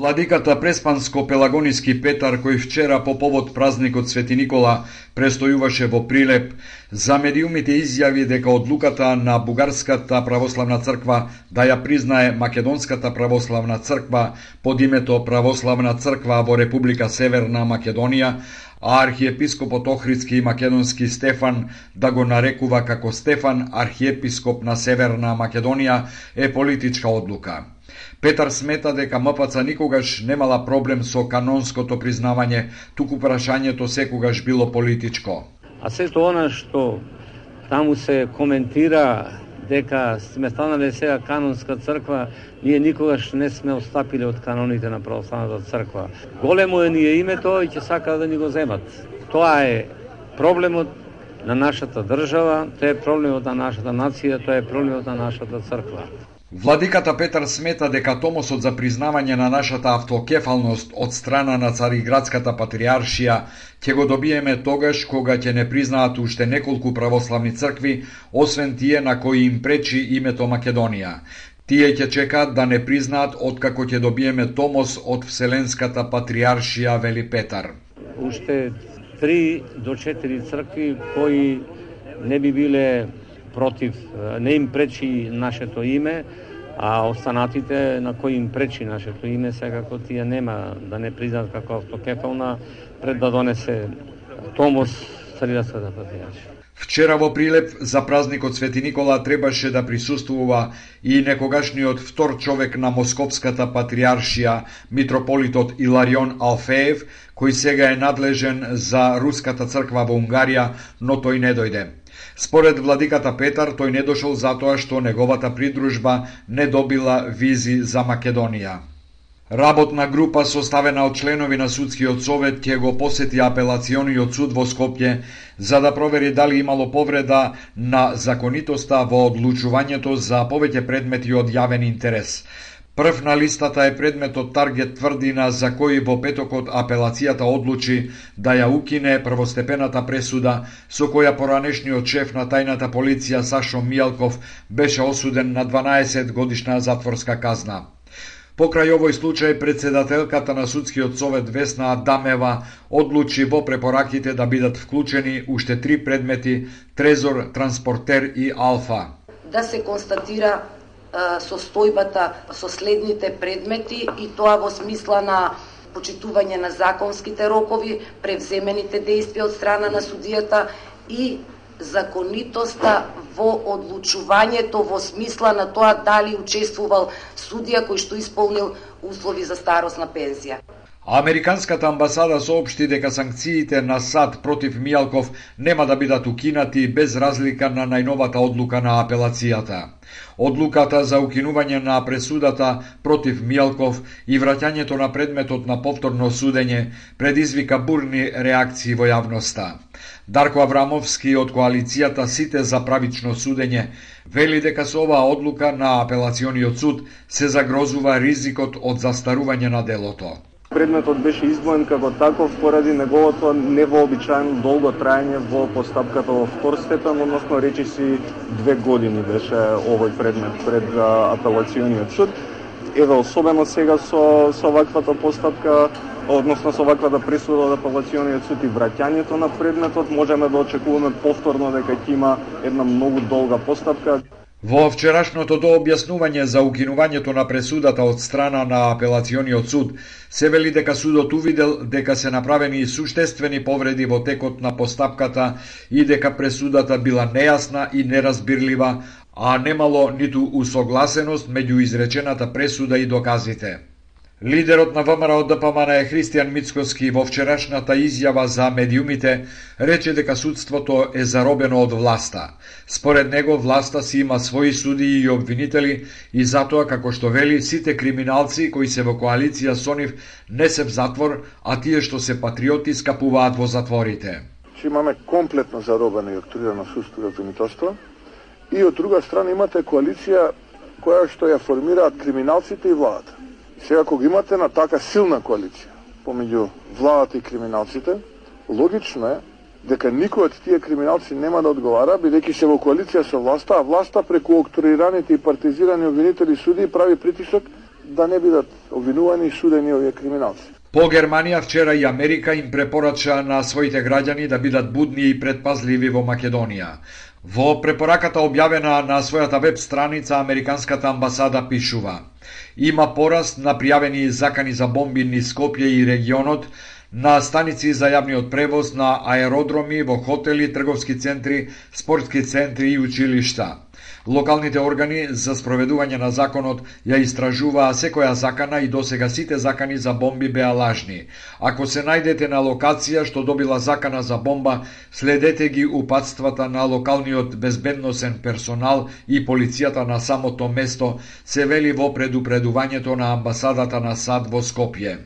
Владиката Преспанско-Пелагониски Петар, кој вчера по повод празникот Свети Никола престојуваше во Прилеп, за медиумите изјави дека одлуката на Бугарската православна црква да ја признае Македонската православна црква под името Православна црква во Република Северна Македонија, а архиепископот Охридски и македонски Стефан да го нарекува како Стефан архиепископ на Северна Македонија е политичка одлука. Петар смета дека МПЦ никогаш немала проблем со канонското признавање, туку прашањето секогаш било политичко. А сето она што таму се коментира дека сме станале сега канонска црква, ние никогаш не сме остапиле од каноните на православната црква. Големо е ние името и ќе сака да ни го земат. Тоа е проблемот на нашата држава, тоа е проблемот на нашата нација, тоа е проблемот на нашата црква. Владиката Петар смета дека томосот за признавање на нашата автокефалност од страна на Цариградската патриаршија ќе го добиеме тогаш кога ќе не признаат уште неколку православни цркви, освен тие на кои им пречи името Македонија. Тие ќе чекаат да не признаат откако ќе добиеме томос од Вселенската патриаршија Вели Петар. Уште три до четири цркви кои не би биле против, не им пречи нашето име, а останатите на кои им пречи нашето име, секако тие нема да не признат како автокефална пред да донесе Томос Царилевската патриаршија. Вчера во Прилеп за празникот Свети Никола требаше да присуствува и некогашниот втор човек на Московската патриаршија, митрополитот Иларион Алфеев, кој сега е надлежен за Руската црква во Унгарија, но тој не дојде. Според владиката Петар, тој не дошол затоа што неговата придружба не добила визи за Македонија. Работна група составена од членови на судскиот совет ќе го посети апелациониот суд во Скопје за да провери дали имало повреда на законитоста во одлучувањето за повеќе предмети од јавен интерес. Прв на листата е предметот Таргет тврдина за кој во петокот апелацијата одлучи да ја укине првостепената пресуда со која поранешниот шеф на тајната полиција Сашо Мијалков беше осуден на 12 годишна затворска казна. Покрај овој случај, председателката на судскиот совет Весна Адамева одлучи во препораките да бидат вклучени уште три предмети Трезор, Транспортер и Алфа. Да се констатира состојбата со следните предмети и тоа во смисла на почитување на законските рокови, превземените действија од страна на судијата и законитоста во одлучувањето во смисла на тоа дали учествувал судија кој што исполнил услови за старосна пензија. Американската амбасада соопшти дека санкциите на САД против Мијалков нема да бидат укинати без разлика на најновата одлука на апелацијата. Одлуката за укинување на пресудата против Мијалков и враќањето на предметот на повторно судење предизвика бурни реакции во јавноста. Дарко Аврамовски од коалицијата Сите за правично судење вели дека со оваа одлука на апелациониот суд се загрозува ризикот од застарување на делото. Предметот беше издвоен како таков поради неговото невообичаено долго траење во постапката во втор степен, односно речиси две години беше овој предмет пред апелациониот суд. Еве особено сега со со ваквата постапка односно со ваквата да пресуда од апелациониот суд и враќањето на предметот можеме да очекуваме повторно дека ќе има една многу долга постапка. Во вчерашното дообјаснување за укинувањето на пресудата од страна на апелациониот суд, се вели дека судот увидел дека се направени суштествени повреди во текот на постапката и дека пресудата била нејасна и неразбирлива, а немало ниту усогласеност меѓу изречената пресуда и доказите. Лидерот на ВМРО ДПМН е Христијан Мицкоски во вчерашната изјава за медиумите рече дека судството е заробено од власта. Според него власта си има своји судии и обвинители и затоа како што вели сите криминалци кои се во коалиција со нив не се в затвор, а тие што се патриоти скапуваат во затворите. Че имаме комплетно заробено и октруирано судство и обвинителство и од друга страна имате коалиција која што ја формираат криминалците и владата Сега кога имате на така силна коалиција помеѓу владата и криминалците, Логично е дека никој од тие криминалци нема да одговара, бидејќи се во коалиција со власта, а власта преку окторираните и партизирани обвинители суди прави притисок да не бидат обвинувани и судени овие криминалци. По Германија вчера и Америка им препорача на своите граѓани да бидат будни и предпазливи во Македонија. Во препораката објавена на својата веб страница Американската амбасада пишува Има пораст на пријавени закани за бомби низ Скопје и регионот, на станици за јавниот превоз, на аеродроми, во хотели, трговски центри, спортски центри и училишта. Локалните органи за спроведување на законот ја истражуваа секоја закана и досега сите закани за бомби беа лажни. Ако се најдете на локација што добила закана за бомба, следете ги упатствата на локалниот безбедносен персонал и полицијата на самото место, се вели во предупредувањето на амбасадата на САД во Скопје.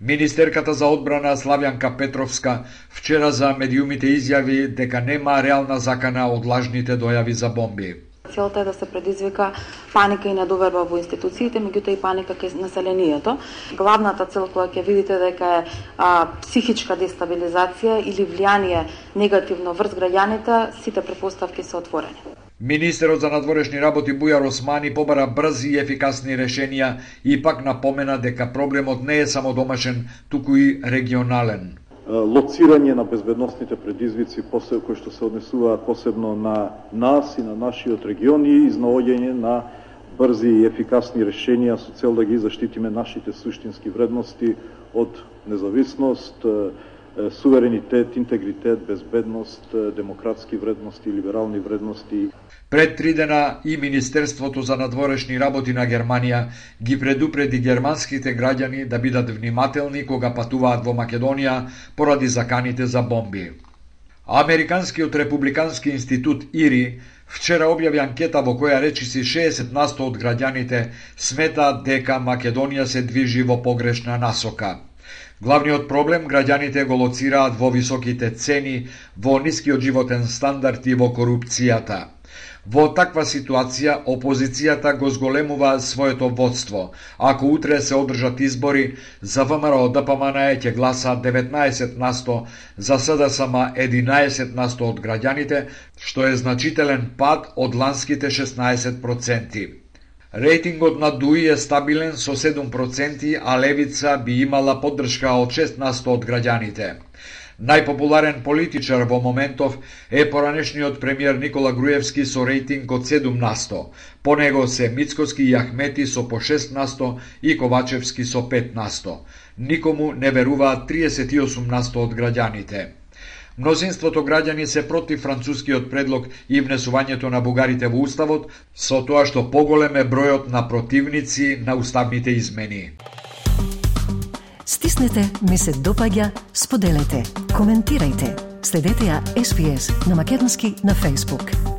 Министерката за одбрана Славјанка Петровска вчера за медиумите изјави дека нема реална закана од лажните дојави за бомби. Целта е да се предизвика паника и недоверба во институциите, меѓутоа и паника кај населението. Главната цел која ќе видите дека е а, психичка дестабилизација или влијание негативно врз граѓаните, сите препоставки се отворени. Министерот за надворешни работи Бујар Османи побара брзи и ефикасни решенија и пак напомена дека проблемот не е само домашен, туку и регионален. Лоцирање на безбедносните предизвици кои што се однесуваат посебно на нас и на нашиот регион и изнаоѓање на брзи и ефикасни решенија со цел да ги заштитиме нашите суштински вредности од независност, суверенитет, интегритет, безбедност, демократски вредности, либерални вредности. Пред три дена и Министерството за надворешни работи на Германија ги предупреди германските граѓани да бидат внимателни кога патуваат во Македонија поради заканите за бомби. Американскиот републикански институт ИРИ вчера објави анкета во која речиси 60 насто од граѓаните сметаат дека Македонија се движи во погрешна насока. Главниот проблем граѓаните го лоцираат во високите цени, во нискиот животен стандард и во корупцијата. Во таква ситуација, опозицијата го зголемува своето водство. Ако утре се одржат избори, за ВМРО да ДПМН ќе гласа 19 насто, за СДСМ 11 насто од граѓаните, што е значителен пад од ланските 16%. Рейтингот на ДУИ е стабилен со 7%, а Левица би имала поддршка од 6 на 100 од граѓаните. Најпопуларен политичар во моментов е поранешниот премиер Никола Груевски со рейтинг од 7 на 100. По него се Мицкоски и Ахмети со по 6 на 100 и Ковачевски со 5 на 100. Никому не веруваат 38 на 100 од граѓаните. Мнозинството граѓани се против францускиот предлог и внесувањето на бугарите во уставот, со тоа што поголем е бројот на противници на уставните измени. Стиснете, ми се допаѓа, споделете, коментирајте. Следете ја SPS на Македонски на Facebook.